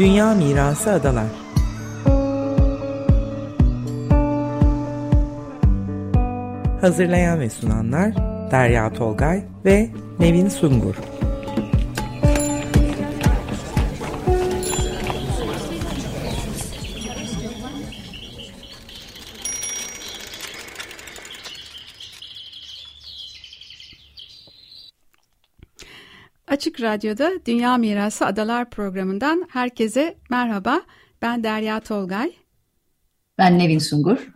Dünya Mirası Adalar. Hazırlayan ve sunanlar Derya Tolgay ve Nevin Sungur Açık Radyo'da Dünya Mirası Adalar programından herkese merhaba. Ben Derya Tolgay. Ben Nevin Sungur.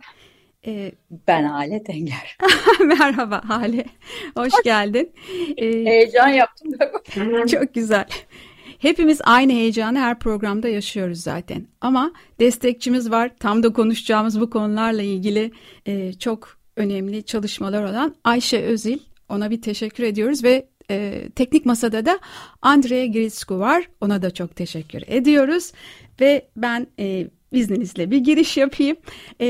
Ee, ben Hale Tenger. merhaba Hale. Hoş geldin. Ee, Heyecan yaptım. çok güzel. Hepimiz aynı heyecanı her programda yaşıyoruz zaten. Ama destekçimiz var. Tam da konuşacağımız bu konularla ilgili e, çok önemli çalışmalar olan Ayşe Özil. Ona bir teşekkür ediyoruz ve e, teknik masada da Andrea Grisku var. Ona da çok teşekkür ediyoruz. Ve ben e, izninizle bir giriş yapayım. E,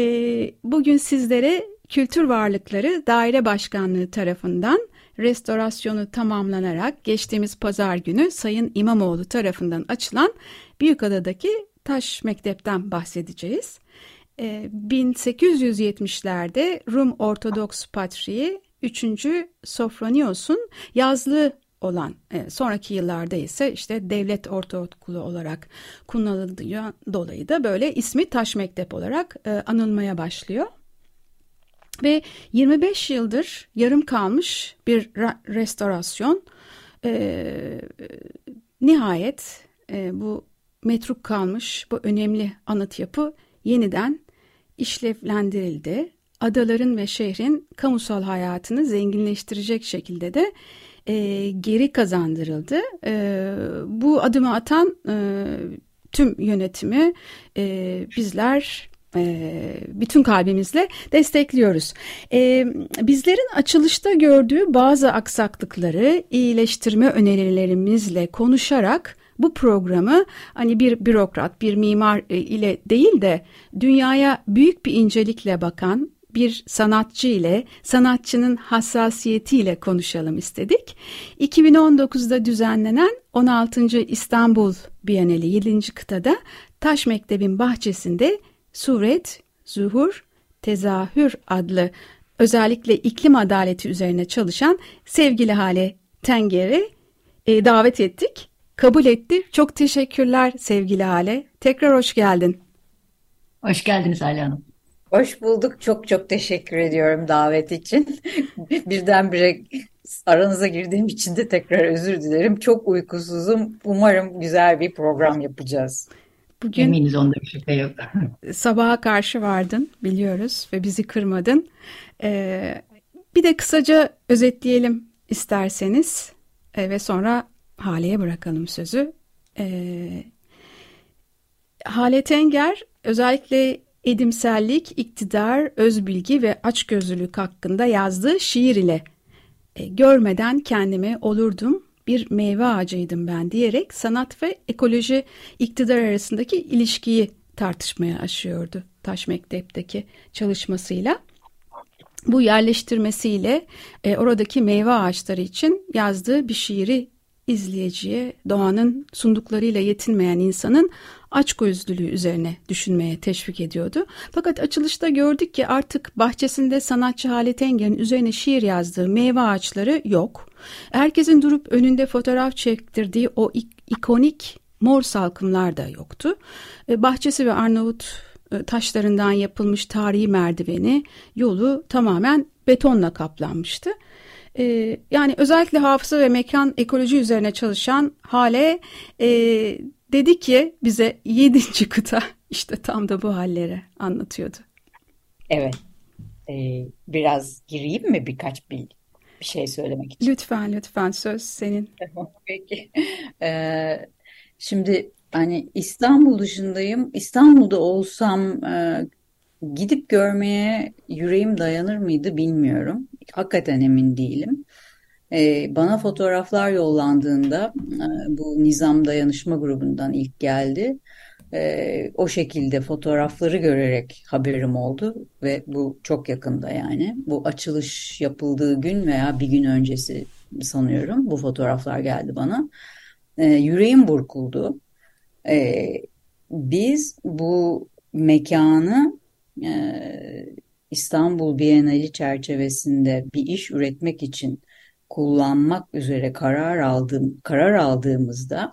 bugün sizlere Kültür Varlıkları Daire Başkanlığı tarafından restorasyonu tamamlanarak geçtiğimiz pazar günü Sayın İmamoğlu tarafından açılan Büyükada'daki Taş Mektep'ten bahsedeceğiz. 1870'lerde e, Rum Ortodoks Patriği 3. Sofronios'un yazlığı olan e, sonraki yıllarda ise işte devlet ortaokulu olarak kullanıldığı dolayı da böyle ismi Taş Mektep olarak e, anılmaya başlıyor. Ve 25 yıldır yarım kalmış bir restorasyon e, nihayet e, bu metruk kalmış bu önemli anıt yapı yeniden işlevlendirildi adaların ve şehrin kamusal hayatını zenginleştirecek şekilde de e, geri kazandırıldı. E, bu adımı atan e, tüm yönetimi e, bizler e, bütün kalbimizle destekliyoruz. E, bizlerin açılışta gördüğü bazı aksaklıkları iyileştirme önerilerimizle konuşarak bu programı hani bir bürokrat, bir mimar e, ile değil de dünyaya büyük bir incelikle bakan, bir sanatçı ile sanatçının hassasiyetiyle konuşalım istedik. 2019'da düzenlenen 16. İstanbul Bienali 7. kıtada Taş Mektebin bahçesinde Suret, Zuhur, Tezahür adlı özellikle iklim adaleti üzerine çalışan sevgili Hale Tenger'i e, davet ettik. Kabul etti. Çok teşekkürler sevgili Hale. Tekrar hoş geldin. Hoş geldiniz Hale Hanım. Hoş bulduk. Çok çok teşekkür ediyorum davet için. Birdenbire aranıza girdiğim için de tekrar özür dilerim. Çok uykusuzum. Umarım güzel bir program yapacağız. Bugün Eminiz onda bir şüphe yok. sabaha karşı vardın biliyoruz ve bizi kırmadın. Ee, bir de kısaca özetleyelim isterseniz ee, ve sonra Hale'ye bırakalım sözü. Ee, Hale Tenger özellikle edimsellik, iktidar, özbilgi ve açgözlülük hakkında yazdığı şiir ile e, görmeden kendimi olurdum bir meyve ağacıydım ben diyerek sanat ve ekoloji iktidar arasındaki ilişkiyi tartışmaya aşıyordu Taş Mektep'teki çalışmasıyla. Bu yerleştirmesiyle e, oradaki meyve ağaçları için yazdığı bir şiiri izleyiciye doğanın sunduklarıyla yetinmeyen insanın açgözlülüğü üzerine düşünmeye teşvik ediyordu. Fakat açılışta gördük ki artık bahçesinde sanatçı Halit Enger'in üzerine şiir yazdığı meyve ağaçları yok. Herkesin durup önünde fotoğraf çektirdiği o ikonik mor salkımlar da yoktu. E, bahçesi ve Arnavut e, taşlarından yapılmış tarihi merdiveni yolu tamamen betonla kaplanmıştı. Ee, yani özellikle hafıza ve mekan ekoloji üzerine çalışan Hale e, dedi ki bize yedinci kıta işte tam da bu halleri anlatıyordu. Evet. Ee, biraz gireyim mi birkaç bir, bir şey söylemek için? Lütfen lütfen söz senin. Peki. Ee, şimdi hani İstanbul dışındayım. İstanbul'da olsam e, gidip görmeye yüreğim dayanır mıydı bilmiyorum. Hakikaten emin değilim. Ee, bana fotoğraflar yollandığında e, bu Nizam Dayanışma grubundan ilk geldi. Ee, o şekilde fotoğrafları görerek haberim oldu ve bu çok yakında yani. Bu açılış yapıldığı gün veya bir gün öncesi sanıyorum bu fotoğraflar geldi bana. Ee, yüreğim burkuldu. Biz bu mekanı e, İstanbul Bienali çerçevesinde bir iş üretmek için kullanmak üzere karar aldığım karar aldığımızda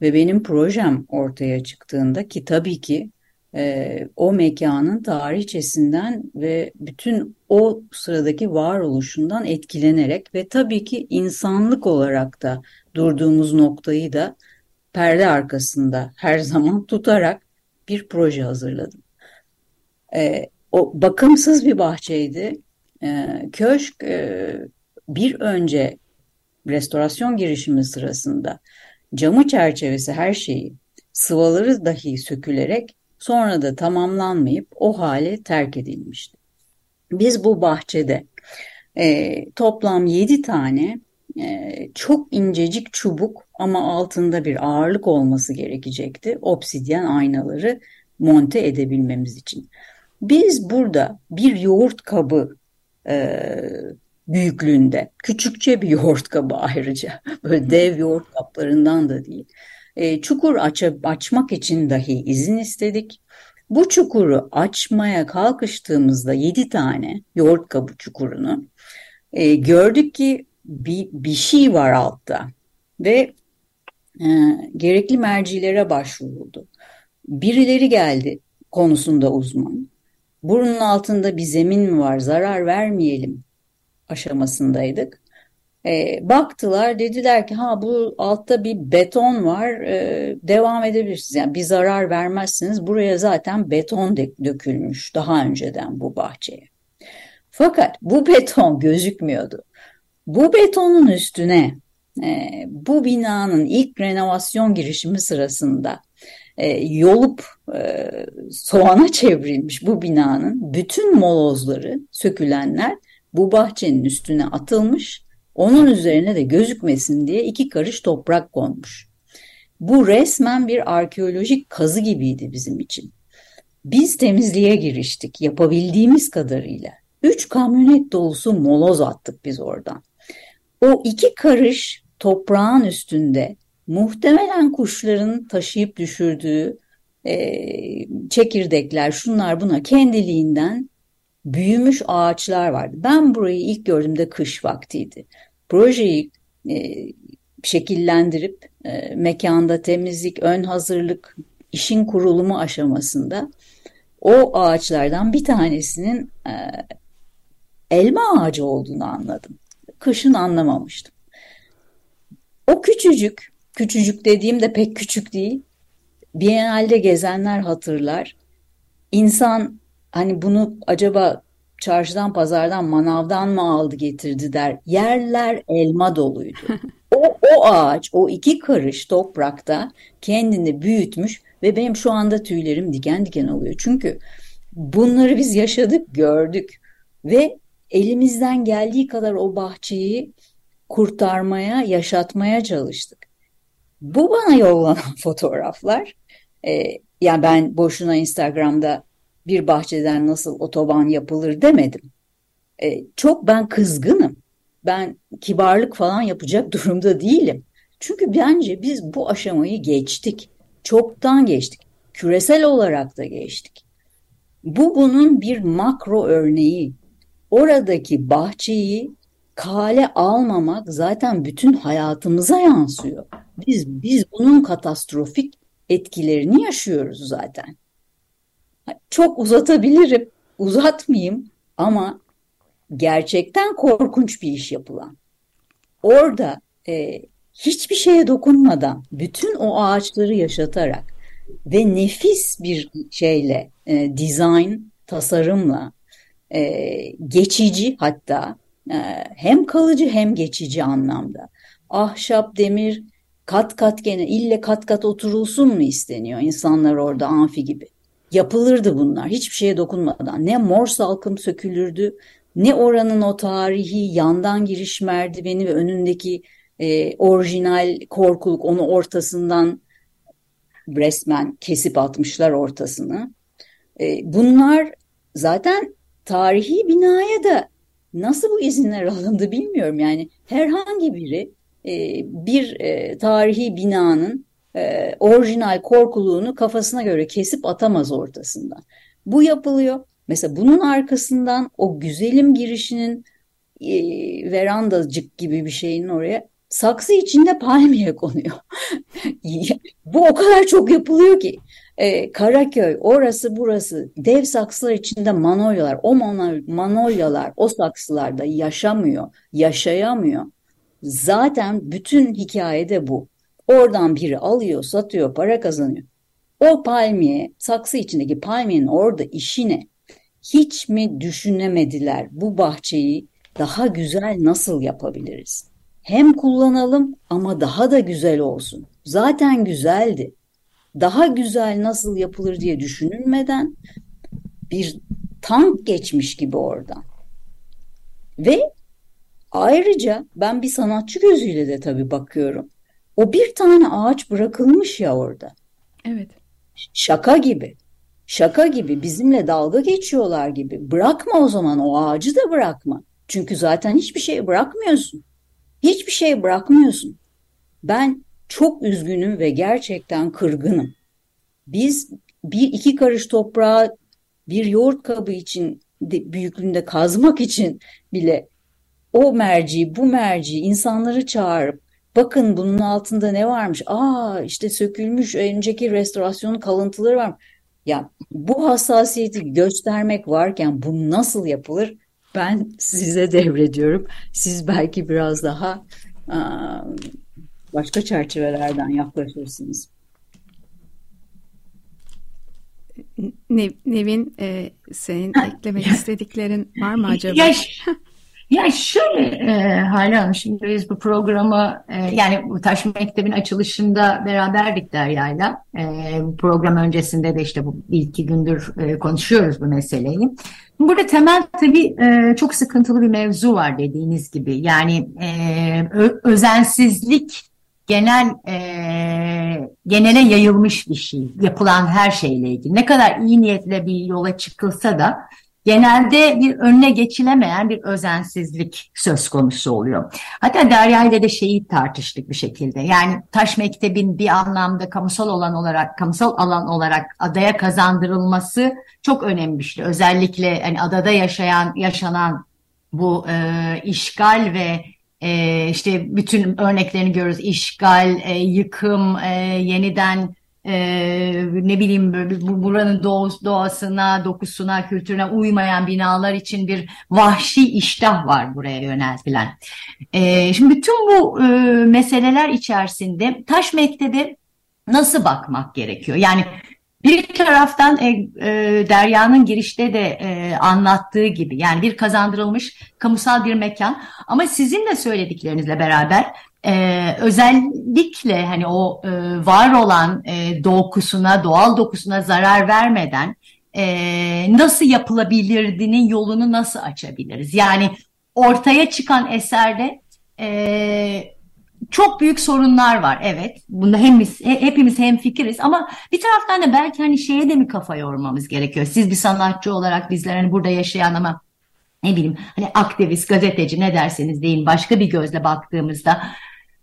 ve benim projem ortaya çıktığında ki tabii ki e, o mekanın tarihçesinden ve bütün o sıradaki varoluşundan etkilenerek ve tabii ki insanlık olarak da durduğumuz noktayı da perde arkasında her zaman tutarak bir proje hazırladım. E, o bakımsız bir bahçeydi. E, köşk e, bir önce restorasyon girişimi sırasında camı çerçevesi her şeyi sıvaları dahi sökülerek sonra da tamamlanmayıp o hale terk edilmişti. Biz bu bahçede e, toplam 7 tane e, çok incecik çubuk ama altında bir ağırlık olması gerekecekti. Obsidyen aynaları monte edebilmemiz için. Biz burada bir yoğurt kabı e, büyüklüğünde, küçükçe bir yoğurt kabı ayrıca, böyle dev yoğurt kaplarından da değil. E, çukur aç açmak için dahi izin istedik. Bu çukuru açmaya kalkıştığımızda yedi tane yoğurt kabı çukurunu e, gördük ki bir, bir şey var altta ve e, gerekli mercilere başvuruldu. Birileri geldi konusunda uzman. Burunun altında bir zemin mi var zarar vermeyelim aşamasındaydık. E, baktılar dediler ki ha bu altta bir beton var e, devam edebilirsiniz. Yani bir zarar vermezsiniz buraya zaten beton dökülmüş daha önceden bu bahçeye. Fakat bu beton gözükmüyordu. Bu betonun üstüne e, bu binanın ilk renovasyon girişimi sırasında e, yolup e, soğana çevrilmiş bu binanın bütün molozları, sökülenler bu bahçenin üstüne atılmış, onun üzerine de gözükmesin diye iki karış toprak konmuş. Bu resmen bir arkeolojik kazı gibiydi bizim için. Biz temizliğe giriştik yapabildiğimiz kadarıyla. Üç kamyonet dolusu moloz attık biz oradan. O iki karış toprağın üstünde muhtemelen kuşların taşıyıp düşürdüğü e, çekirdekler şunlar buna kendiliğinden büyümüş ağaçlar vardı. Ben burayı ilk gördüğümde kış vaktiydi. Projeyi e, şekillendirip e, mekanda temizlik, ön hazırlık, işin kurulumu aşamasında o ağaçlardan bir tanesinin e, elma ağacı olduğunu anladım. Kışın anlamamıştım. O küçücük, küçücük dediğim de pek küçük değil. Biennale'de gezenler hatırlar. İnsan hani bunu acaba çarşıdan pazardan manavdan mı aldı getirdi der. Yerler elma doluydu. o, o ağaç o iki karış toprakta kendini büyütmüş ve benim şu anda tüylerim diken diken oluyor. Çünkü bunları biz yaşadık gördük ve elimizden geldiği kadar o bahçeyi kurtarmaya, yaşatmaya çalıştık. Bu bana yollanan fotoğraflar, e, yani ben boşuna Instagram'da bir bahçeden nasıl otoban yapılır demedim. E, çok ben kızgınım. Ben kibarlık falan yapacak durumda değilim. Çünkü bence biz bu aşamayı geçtik. Çoktan geçtik. Küresel olarak da geçtik. Bu bunun bir makro örneği. Oradaki bahçeyi kale almamak zaten bütün hayatımıza yansıyor. Biz biz bunun katastrofik etkilerini yaşıyoruz zaten. Çok uzatabilirim, uzatmayayım ama gerçekten korkunç bir iş yapılan. Orada e, hiçbir şeye dokunmadan bütün o ağaçları yaşatarak ve nefis bir şeyle, e, design, tasarımla, e, geçici hatta e, hem kalıcı hem geçici anlamda. Ahşap, demir, kat kat gene ille kat kat oturulsun mu isteniyor insanlar orada amfi gibi yapılırdı bunlar hiçbir şeye dokunmadan. Ne mor salkım sökülürdü ne oranın o tarihi yandan giriş merdiveni ve önündeki e, orijinal korkuluk onu ortasından resmen kesip atmışlar ortasını. E, bunlar zaten tarihi binaya da nasıl bu izinler alındı bilmiyorum. Yani herhangi biri e, bir e, tarihi binanın e, orijinal korkuluğunu kafasına göre kesip atamaz ortasından. Bu yapılıyor. Mesela bunun arkasından o güzelim girişinin e, verandacık gibi bir şeyin oraya saksı içinde palmiye konuyor. Bu o kadar çok yapılıyor ki. Ee, Karaköy, orası burası, dev saksılar içinde manolyalar, o manolyalar o saksılarda yaşamıyor, yaşayamıyor. Zaten bütün hikayede bu. Oradan biri alıyor, satıyor, para kazanıyor. O palmiye, saksı içindeki palmiyenin orada işi ne? Hiç mi düşünemediler bu bahçeyi daha güzel nasıl yapabiliriz? Hem kullanalım ama daha da güzel olsun. Zaten güzeldi. Daha güzel nasıl yapılır diye düşünülmeden bir tank geçmiş gibi oradan. Ve ayrıca ben bir sanatçı gözüyle de tabii bakıyorum. O bir tane ağaç bırakılmış ya orada. Evet. Şaka gibi. Şaka gibi bizimle dalga geçiyorlar gibi. Bırakma o zaman o ağacı da bırakma. Çünkü zaten hiçbir şey bırakmıyorsun. Hiçbir şey bırakmıyorsun. Ben çok üzgünüm ve gerçekten kırgınım. Biz bir iki karış toprağı bir yoğurt kabı için de, büyüklüğünde kazmak için bile o merci, bu merci insanları çağırıp bakın bunun altında ne varmış? Aa işte sökülmüş önceki restorasyonun kalıntıları var. Ya bu hassasiyeti göstermek varken bu nasıl yapılır? Ben size devrediyorum. Siz belki biraz daha başka çerçevelerden yaklaşırsınız. Nevin e, senin eklemek istediklerin var mı acaba? Ya, ya şöyle e, Hala Hanım şimdi biz bu programı e, yani bu Taş Mektebin açılışında beraberdik Derya'yla. E, bu program öncesinde de işte bu iki gündür e, konuşuyoruz bu meseleyi. Burada temel tabii e, çok sıkıntılı bir mevzu var dediğiniz gibi. Yani e, özensizlik genel e, genele yayılmış bir şey. Yapılan her şeyle ilgili. Ne kadar iyi niyetle bir yola çıkılsa da genelde bir önüne geçilemeyen bir özensizlik söz konusu oluyor. Hatta Derya ile de şeyi tartıştık bir şekilde. Yani Taş Mektebin bir anlamda kamusal olan olarak, kamusal alan olarak adaya kazandırılması çok önemli şey. Özellikle hani adada yaşayan, yaşanan bu e, işgal ve e, işte bütün örneklerini görürüz. İşgal, e, yıkım, e, yeniden e, ne bileyim bu buranın doğasına, dokusuna, kültürüne uymayan binalar için bir vahşi iştah var buraya yöneltilen. E, şimdi bütün bu e, meseleler içerisinde Taş Mektebi nasıl bakmak gerekiyor? Yani bir taraftan e, e, Derya'nın girişte de e, anlattığı gibi yani bir kazandırılmış kamusal bir mekan ama sizin de söylediklerinizle beraber e, özellikle hani o e, var olan e, dokusuna, doğal dokusuna zarar vermeden e, nasıl yapılabilirdinin yolunu nasıl açabiliriz? Yani ortaya çıkan eserde e, çok büyük sorunlar var evet. Bunda hemiz, hepimiz hem fikiriz ama bir taraftan da belki hani şeye de mi kafa yormamız gerekiyor? Siz bir sanatçı olarak bizler hani burada yaşayan ama ne bileyim hani aktivist, gazeteci ne derseniz deyin başka bir gözle baktığımızda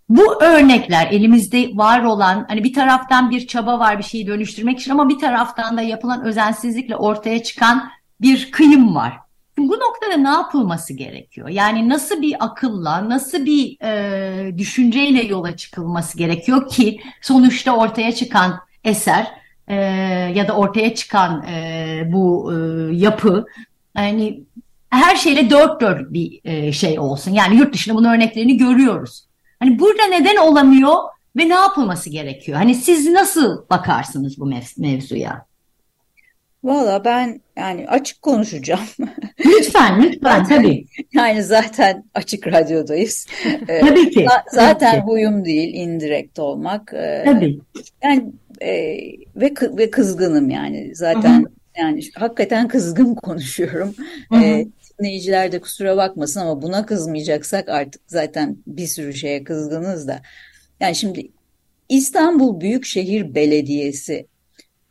bu örnekler elimizde var olan hani bir taraftan bir çaba var bir şeyi dönüştürmek için ama bir taraftan da yapılan özensizlikle ortaya çıkan bir kıyım var. Bu noktada ne yapılması gerekiyor? Yani nasıl bir akılla, nasıl bir e, düşünceyle yola çıkılması gerekiyor ki sonuçta ortaya çıkan eser e, ya da ortaya çıkan e, bu e, yapı yani her şeyle dört dört bir e, şey olsun. Yani yurt dışında bunun örneklerini görüyoruz. Hani burada neden olamıyor ve ne yapılması gerekiyor? Hani siz nasıl bakarsınız bu mev mevzuya? Valla ben yani açık konuşacağım. Lütfen, lütfen tabii. Yani zaten açık radyodayız. Ee, tabii ki. Zaten tabii ki. huyum değil indirekt olmak. Ee, tabii. Yani e, ve ve kızgınım yani zaten Hı-hı. yani hakikaten kızgın konuşuyorum. Hı-hı. Ee, dinleyiciler de kusura bakmasın ama buna kızmayacaksak artık zaten bir sürü şeye kızgınız da. Yani şimdi İstanbul Büyükşehir Belediyesi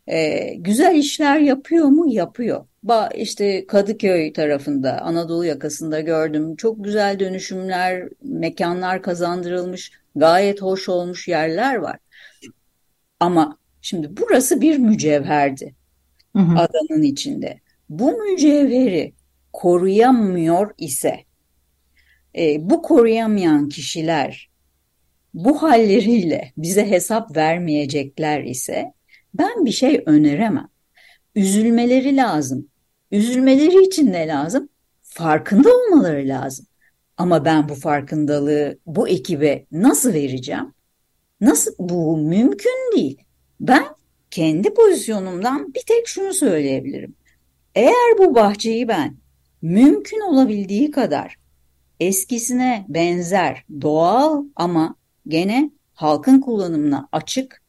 e, güzel işler yapıyor mu? Yapıyor. Ba işte Kadıköy tarafında, Anadolu yakasında gördüm. Çok güzel dönüşümler, mekanlar kazandırılmış, gayet hoş olmuş yerler var. Ama şimdi burası bir mücevherdi Hı hı. adanın içinde. Bu mücevheri koruyamıyor ise, e, bu koruyamayan kişiler bu halleriyle bize hesap vermeyecekler ise ben bir şey öneremem. Üzülmeleri lazım. Üzülmeleri için ne lazım? Farkında olmaları lazım. Ama ben bu farkındalığı bu ekibe nasıl vereceğim? Nasıl? Bu mümkün değil. Ben kendi pozisyonumdan bir tek şunu söyleyebilirim. Eğer bu bahçeyi ben mümkün olabildiği kadar eskisine benzer, doğal ama gene halkın kullanımına açık,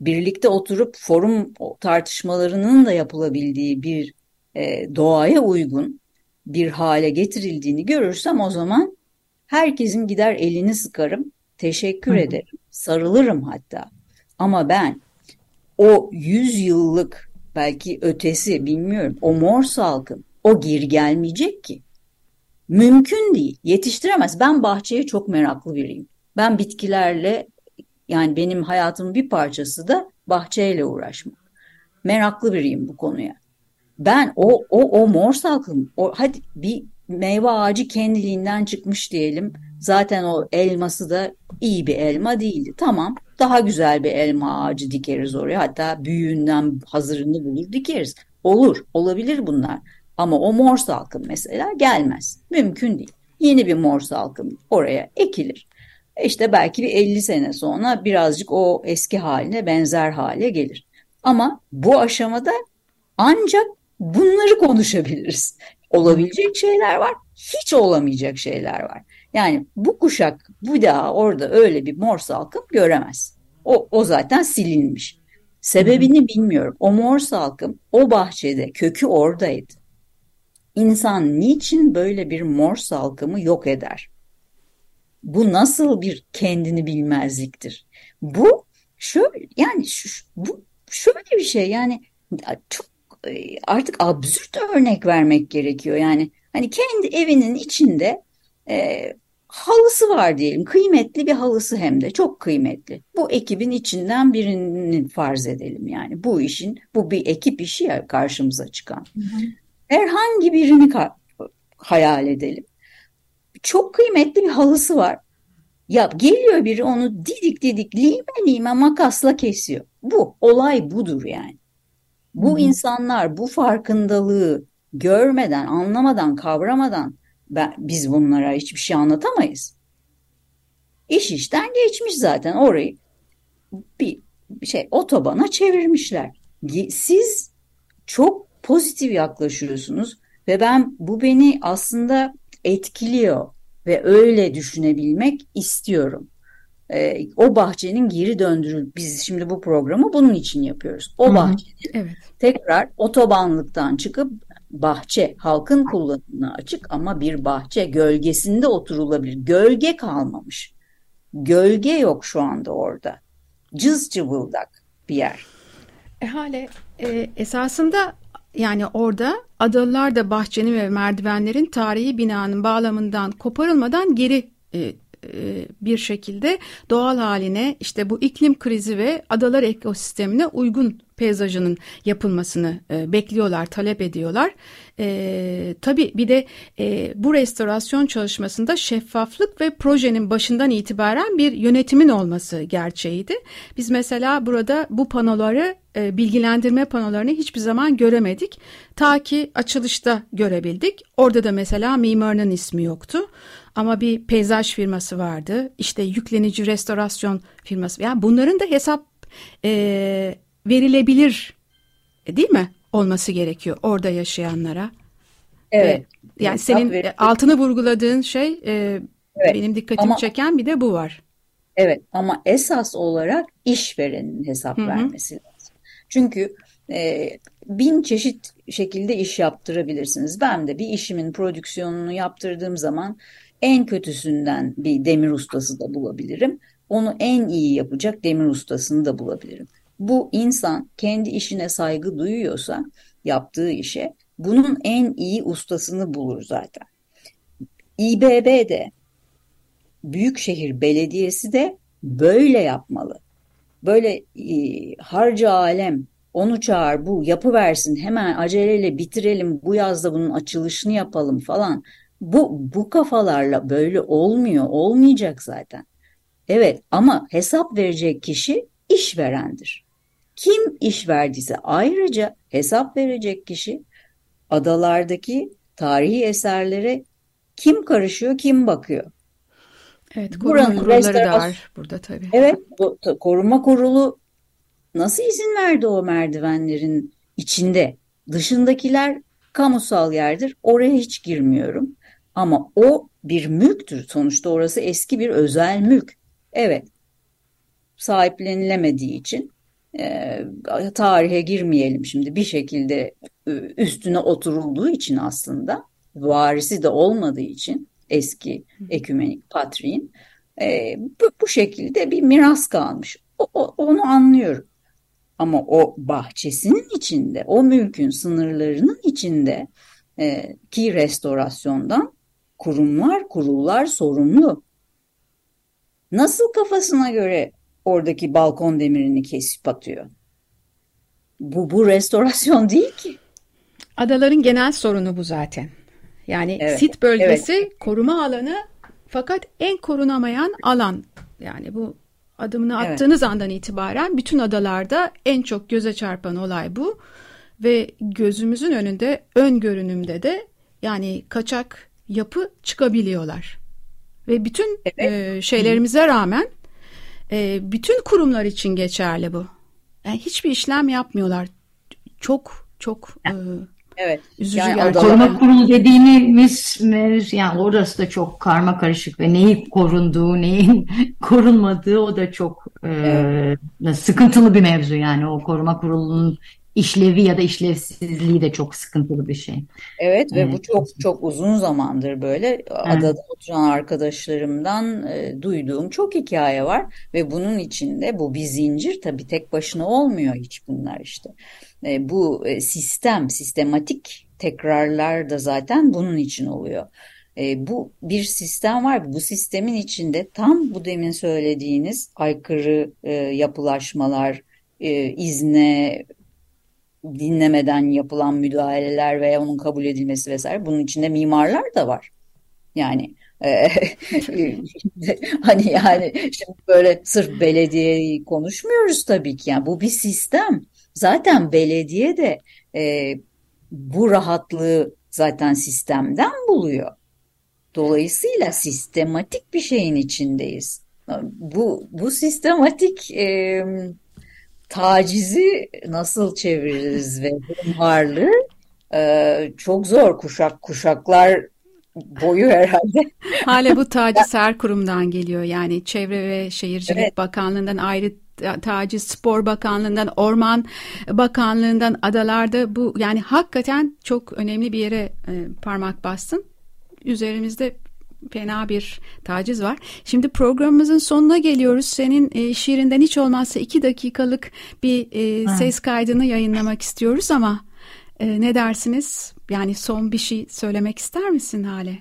birlikte oturup forum tartışmalarının da yapılabildiği bir e, doğaya uygun bir hale getirildiğini görürsem o zaman herkesin gider elini sıkarım, teşekkür Hı ederim, sarılırım hatta. Ama ben o yüz yıllık belki ötesi bilmiyorum o mor salkım o geri gelmeyecek ki. Mümkün değil. Yetiştiremez. Ben bahçeye çok meraklı biriyim. Ben bitkilerle yani benim hayatımın bir parçası da bahçeyle uğraşmak. Meraklı biriyim bu konuya. Ben o o o mor salkım o hadi bir meyve ağacı kendiliğinden çıkmış diyelim. Zaten o elması da iyi bir elma değildi. Tamam. Daha güzel bir elma ağacı dikeriz oraya. Hatta büyüğünden hazırını bulur dikeriz. Olur. Olabilir bunlar. Ama o mor salkım mesela gelmez. Mümkün değil. Yeni bir mor salkım oraya ekilir. İşte belki bir 50 sene sonra birazcık o eski haline benzer hale gelir. Ama bu aşamada ancak bunları konuşabiliriz. Olabilecek şeyler var, hiç olamayacak şeyler var. Yani bu kuşak bir daha orada öyle bir mor salkım göremez. O, o zaten silinmiş. Sebebini bilmiyorum. O mor salkım o bahçede kökü oradaydı. İnsan niçin böyle bir mor salkımı yok eder? Bu nasıl bir kendini bilmezliktir? Bu şöyle yani şu, bu şöyle bir şey yani çok e, artık absürt örnek vermek gerekiyor. Yani hani kendi evinin içinde e, halısı var diyelim. Kıymetli bir halısı hem de çok kıymetli. Bu ekibin içinden birini farz edelim yani. Bu işin bu bir ekip işi ya karşımıza çıkan. Hı hı. Herhangi birini hayal edelim. Çok kıymetli bir halısı var. Ya geliyor biri onu didik didik lime lime makasla kesiyor. Bu olay budur yani. Bu hmm. insanlar bu farkındalığı görmeden, anlamadan, kavramadan ben, biz bunlara hiçbir şey anlatamayız. İş işten geçmiş zaten orayı bir şey otobana çevirmişler. Siz çok pozitif yaklaşıyorsunuz ve ben bu beni aslında etkiliyor ve öyle düşünebilmek istiyorum. Ee, o bahçenin geri döndürül biz şimdi bu programı bunun için yapıyoruz. O Hı-hı. bahçenin evet. tekrar otobanlıktan çıkıp bahçe halkın kullanımına açık ama bir bahçe gölgesinde oturulabilir. Gölge kalmamış. Gölge yok şu anda orada. Cız cıvıldak bir yer. E, hale e, esasında yani orada adalılar da bahçenin ve merdivenlerin tarihi binanın bağlamından koparılmadan geri e, bir şekilde doğal haline işte bu iklim krizi ve adalar ekosistemine uygun peyzajının yapılmasını e, bekliyorlar, talep ediyorlar. E, tabii bir de e, bu restorasyon çalışmasında şeffaflık ve projenin başından itibaren bir yönetimin olması gerçeğiydi. Biz mesela burada bu panoları e, bilgilendirme panolarını hiçbir zaman göremedik. Ta ki açılışta görebildik. Orada da mesela mimarının ismi yoktu. Ama bir peyzaj firması vardı. İşte yüklenici restorasyon firması. Yani bunların da hesap e, verilebilir değil mi? Olması gerekiyor orada yaşayanlara. Evet. E, yani senin verilir. altını vurguladığın şey e, evet. benim dikkatimi ama, çeken bir de bu var. Evet ama esas olarak işverenin hesap Hı-hı. vermesi lazım. Çünkü e, bin çeşit şekilde iş yaptırabilirsiniz. Ben de bir işimin prodüksiyonunu yaptırdığım zaman en kötüsünden bir demir ustası da bulabilirim. Onu en iyi yapacak demir ustasını da bulabilirim. Bu insan kendi işine saygı duyuyorsa yaptığı işe bunun en iyi ustasını bulur zaten. İBB de Büyükşehir Belediyesi de böyle yapmalı. böyle e, harca alem onu çağır bu yapı versin hemen aceleyle bitirelim bu yazda bunun açılışını yapalım falan. Bu, bu kafalarla böyle olmuyor olmayacak zaten. Evet ama hesap verecek kişi işverendir. Kim iş verdiyse ayrıca hesap verecek kişi adalardaki tarihi eserlere kim karışıyor, kim bakıyor? Evet, koruma Buranın kurulları da var burada tabii. Evet, koruma kurulu nasıl izin verdi o merdivenlerin içinde? Dışındakiler kamusal yerdir. Oraya hiç girmiyorum. Ama o bir mülktür. Sonuçta orası eski bir özel mülk. Evet, sahiplenilemediği için e, tarihe girmeyelim şimdi bir şekilde e, üstüne oturulduğu için aslında varisi de olmadığı için eski ekümenik patriğin e, bu, bu şekilde bir miras kalmış. O, o, onu anlıyorum. Ama o bahçesinin içinde, o mülkün sınırlarının içinde e, ki restorasyondan kurumlar, kurullar sorumlu. Nasıl kafasına göre oradaki balkon demirini kesip atıyor? Bu, bu restorasyon değil ki. Adaların genel sorunu bu zaten. Yani evet, sit bölgesi evet. koruma alanı fakat en korunamayan alan. Yani bu adımını attığınız evet. andan itibaren bütün adalarda en çok göze çarpan olay bu. Ve gözümüzün önünde ön görünümde de yani kaçak yapı çıkabiliyorlar. Ve bütün evet. e, şeylerimize rağmen e, bütün kurumlar için geçerli bu. Yani hiçbir işlem yapmıyorlar. Çok çok e, Evet. Üzücü yani gerçekten. Koruma kurulu dediğimiz yani orası da çok karma karışık ve neyi korunduğu, neyin korunmadığı o da çok e, evet. sıkıntılı bir mevzu yani o koruma kurulunun işlevi ya da işlevsizliği de çok sıkıntılı bir şey. Evet ve evet. bu çok çok uzun zamandır böyle evet. adada oturan arkadaşlarımdan e, duyduğum çok hikaye var ve bunun içinde bu bir zincir tabii tek başına olmuyor hiç bunlar işte. E, bu e, sistem, sistematik tekrarlar da zaten bunun için oluyor. E, bu bir sistem var. Bu sistemin içinde tam bu demin söylediğiniz aykırı e, yapılaşmalar, e, izne dinlemeden yapılan müdahaleler veya onun kabul edilmesi vesaire bunun içinde mimarlar da var. Yani e, hani yani şimdi böyle sırf belediyeyi konuşmuyoruz tabii ki. Yani bu bir sistem. Zaten belediye de e, bu rahatlığı zaten sistemden buluyor. Dolayısıyla sistematik bir şeyin içindeyiz. Bu bu sistematik e, tacizi nasıl çeviririz ve hunharlığı e, çok zor kuşak kuşaklar boyu herhalde. Hala bu taciz her kurumdan geliyor yani Çevre ve Şehircilik evet. Bakanlığı'ndan ayrı taciz, Spor Bakanlığı'ndan, Orman Bakanlığı'ndan adalarda bu yani hakikaten çok önemli bir yere e, parmak bastın. Üzerimizde fena bir taciz var. Şimdi programımızın sonuna geliyoruz. Senin e, şiirinden hiç olmazsa iki dakikalık bir e, ses kaydını yayınlamak istiyoruz ama e, ne dersiniz? Yani son bir şey söylemek ister misin Hale?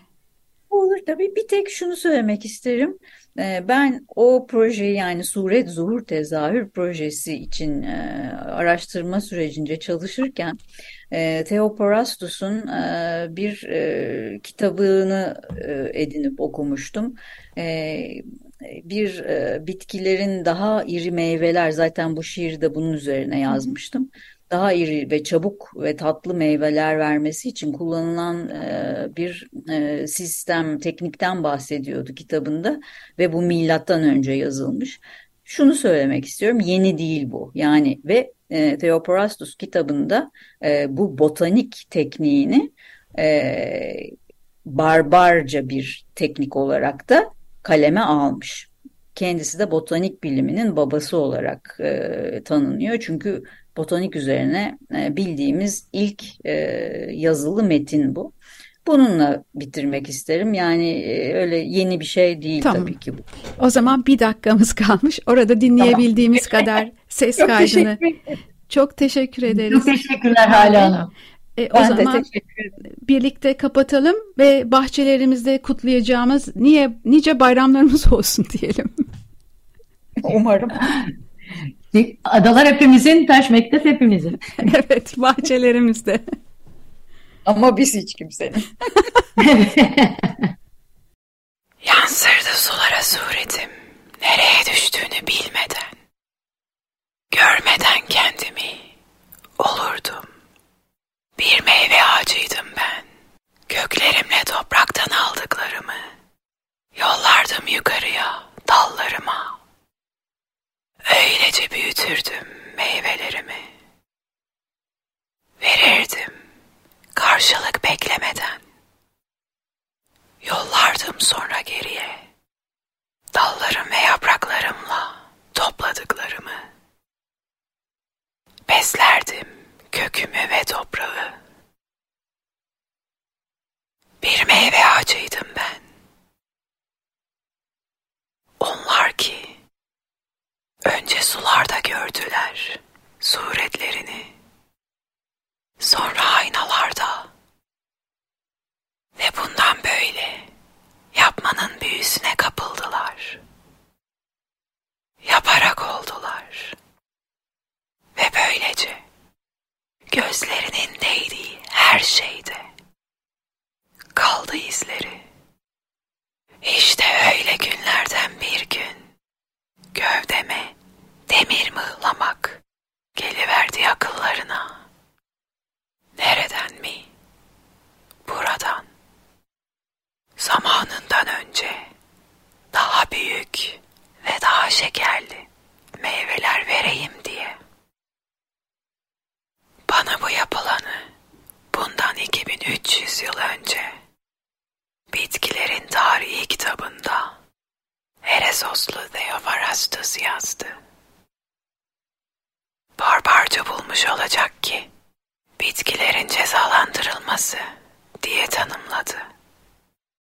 Olur tabii. Bir tek şunu söylemek isterim. Ee, ben o projeyi yani Suret Zuhur Tezahür projesi için e, araştırma sürecince çalışırken e, Theoporastus'un e, bir kitabını edinip okumuştum. Bir bitkilerin daha iri meyveler zaten bu şiirde bunun üzerine yazmıştım daha iri ve çabuk ve tatlı meyveler vermesi için kullanılan e, bir e, sistem, teknikten bahsediyordu kitabında ve bu milattan önce yazılmış. Şunu söylemek istiyorum, yeni değil bu. Yani ve e, Theoporastus kitabında e, bu botanik tekniğini barbarca bir teknik olarak da kaleme almış. Kendisi de botanik biliminin babası olarak e, tanınıyor. Çünkü botanik üzerine e, bildiğimiz ilk e, yazılı metin bu. Bununla bitirmek isterim. Yani e, öyle yeni bir şey değil tamam. tabii ki bu. O zaman bir dakikamız kalmış. Orada dinleyebildiğimiz tamam. kadar ses Çok kaydını. Teşekkür Çok teşekkür ederiz. Çok teşekkürler Hala Hanım. E, o zaman birlikte kapatalım ve bahçelerimizde kutlayacağımız niye nice bayramlarımız olsun diyelim. Umarım. Adalar hepimizin, taş mektep hepimizin. evet, bahçelerimizde. Ama biz hiç kimsenin. Yansırdı sulara suretim, nereye düştüğünü bilmeden. Görmeden kendimi olurdum. Bir meyve ağacıydım ben. Köklerimle topraktan aldıklarımı yollardım yukarıya. sürdüm. gözle